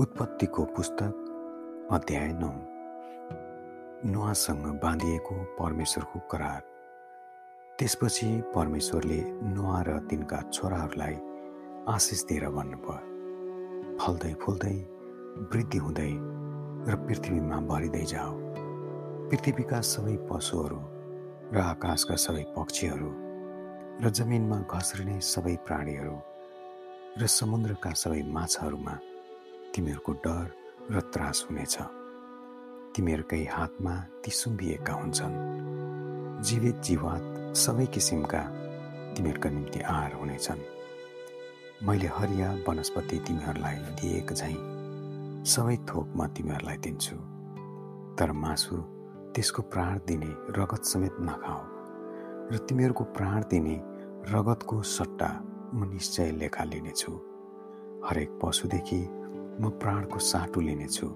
उत्पत्तिको पुस्तक अध्याय नौ। नुहासँग बाँधिएको परमेश्वरको करार। त्यसपछि परमेश्वरले नुहा र तिनका छोराहरूलाई आशिष दिएर भन्नुभयो फल्दै फुल्दै वृद्धि हुँदै र पृथ्वीमा भरिँदै जाओ। पृथ्वीका सबै पशुहरू र आकाशका सबै पक्षीहरू र जमिनमा घस्रिने सबै प्राणीहरू र समुद्रका सबै माछाहरूमा तिमीहरूको डर र त्रास हुनेछ। तिमीहरूकै हातमा ती सुम्बिएका हुन्छन्। जीवित जीवात सबै किसिमका तिमीहरूका निम्ति आहार हुनेछन्। मैले हरिया वनस्पति तिमीहरूलाई दिएको झैँ सबै थोक म तिमीहरूलाई दिन्छु। तर मासु त्यसको प्राण दिने रगत समेत नखाऊ र तिमीहरूको प्राण दिने रगतको सट्टा म निश्चय लेखा लिनेछु। हरेक पशुदेखि म प्राणको साटो लिनेछु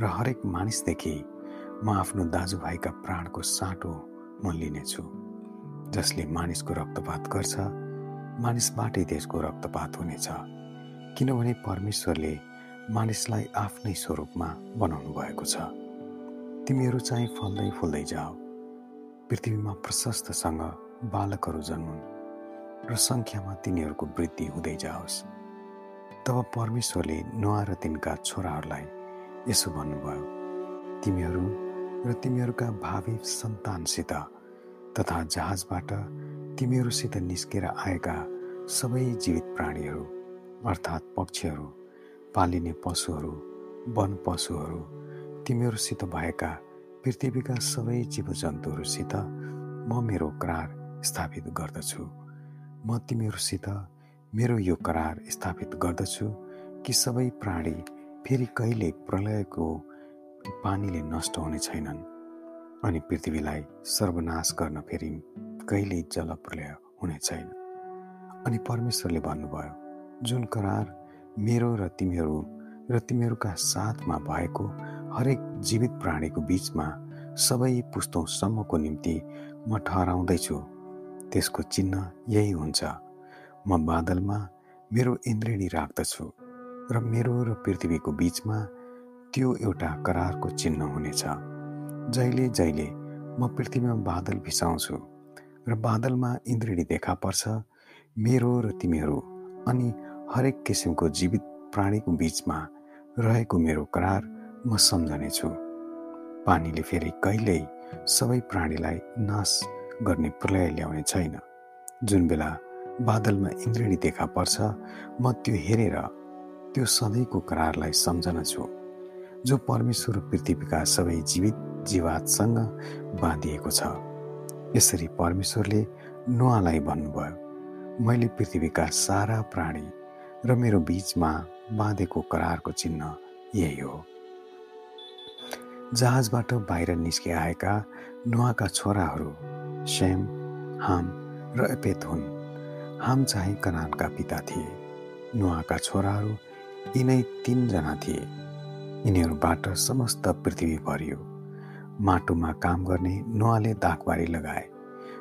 र हरेक मानिसदेखि म आफ्नो दाजुभाइका प्राणको साटो म लिनेछु जसले मानिसको रक्तपात गर्छ मानिसबाटै त्यसको रक्तपात हुनेछ किनभने परमेश्वरले मानिसलाई आफ्नै स्वरूपमा बनाउनु भएको छ। तिमीहरू चाहिँ फल्दै फुल्दै जाओ। पृथ्वीमा प्रशस्तसँग बालकहरू जन्मुन् र सङ्ख्यामा तिनीहरूको वृद्धि हुँदै जाओस्। तब परमेश्वरले नुहा र तिनका छोराहरूलाई यसो भन्नुभयो तिमीहरू र तिमीहरूका भावी सन्तानसित तथा जहाजबाट तिमीहरूसित निस्केर आएका सबै जीवित प्राणीहरू अर्थात् पक्षीहरू पालिने पशुहरू वन पशुहरू तिमीहरूसित भएका पृथ्वीका सबै जीवजन्तुहरूसित म मेरो करार स्थापित गर्दछु। म तिमीहरूसित मेरो यो करार स्थापित गर्दछु कि सबै प्राणी फेरि कहिले प्रलयको पानीले नष्ट हुने छैनन् अनि पृथ्वीलाई सर्वनाश गर्न फेरि कहिल्यै जलप्रलय हुने छैन। अनि परमेश्वरले भन्नुभयो जुन करार मेरो र तिमीहरू र तिमीहरूका साथमा भएको हरेक जीवित प्राणीको बिचमा सबै पुस्तौँसम्मको निम्ति म ठहराउँदैछु। त्यसको चिन्ह यही हुन्छ म बादलमा मेरो इन्द्रिणी राख्दछु र मेरो र पृथ्वीको बिचमा त्यो एउटा करारको चिन्ह हुनेछ। जहिले जहिले म पृथ्वीमा बादल भिसाउँछु र बादलमा इन्द्रिणी देखा पर्छ मेरो र तिमीहरू अनि हरेक किसिमको जीवित प्राणीको बिचमा रहेको मेरो करार म सम्झनेछु। पानीले फेरि कहिल्यै सबै प्राणीलाई नाश गर्ने प्रलय ल्याउने छैन। जुन बेला बादलमा इन्द्रिणी देखा पर्छ म त्यो हेरेर त्यो सधैँको करारलाई सम्झना छु जो परमेश्वर पृथ्वीका सबै जीवित जीवातसँग बाँधिएको छ। यसरी परमेश्वरले नुहालाई भन्नुभयो मैले पृथ्वीका सारा प्राणी र मेरो बिचमा बाँधेको करारको चिन्ह यही हो। जहाजबाट बाहिर निस्किआएका नुहाका छोराहरू श्याम हाम र एपेत हुन्। हाम चाहिँ कनानका पिता थिए। नुहाका छोराहरू यिनै तिनजना थिए। यिनीहरूबाट समस्त पृथ्वी भरियो। माटोमा काम गर्ने नुहाले दागबारी लगाए।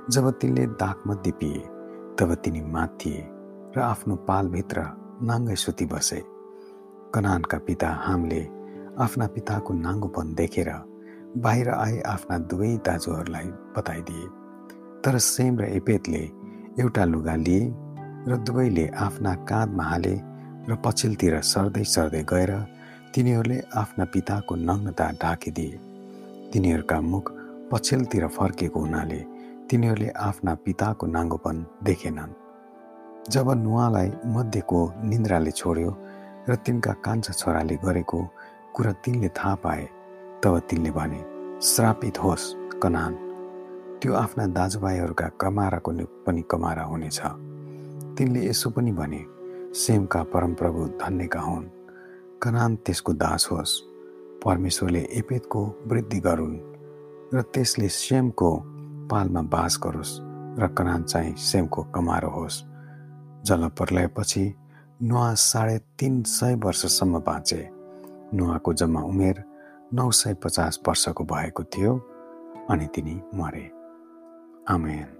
जब तिनले दागमध्ये पिए तब तिनी थिए र आफ्नो पालभित्र नाङ्गै सुति बसे। कनानका पिता हामले आफ्ना पिताको नाङ्गोपन देखेर बाहिर आए आफ्ना दुवै दाजुहरूलाई बताइदिए। तर सेम र एपेतले एउटा लुगा लिए र दुवैले आफ्ना काँधमा हाले र पछिल्तिर सर्दै सर्दै गएर तिनीहरूले आफ्ना पिताको नग्नता ढाकिदिए। तिनीहरूका मुख पछिल्तिर फर्किएको हुनाले तिनीहरूले आफ्ना पिताको नाङ्गोपन देखेनन्। जब नुहालाई मध्येको निन्द्राले छोड्यो र तिनका कान्छा छोराले गरेको कुरा तिनले थाहा पाए तब तिनले भने श्रापित होस् कनान। त्यो आफ्ना दाजुभाइहरूका कमाराको पनि कमारा हुनेछ। तिनले यसो पनि भने सेमका परमप्रभु धन्यका हुन्। कनान त्यसको दास होस्। परमेश्वरले एपेतको वृद्धि गरून् र त्यसले सेमको पालमा बास गरोस् र कनान चाहिँ सेमको कमारो होस्। जलप्रलयपछि नुहा साढे तिन सय वर्षसम्म बाँचे। नुहाको जम्मा उमेर नौ सय पचास वर्षको भएको थियो अनि तिनी मरे। Amén.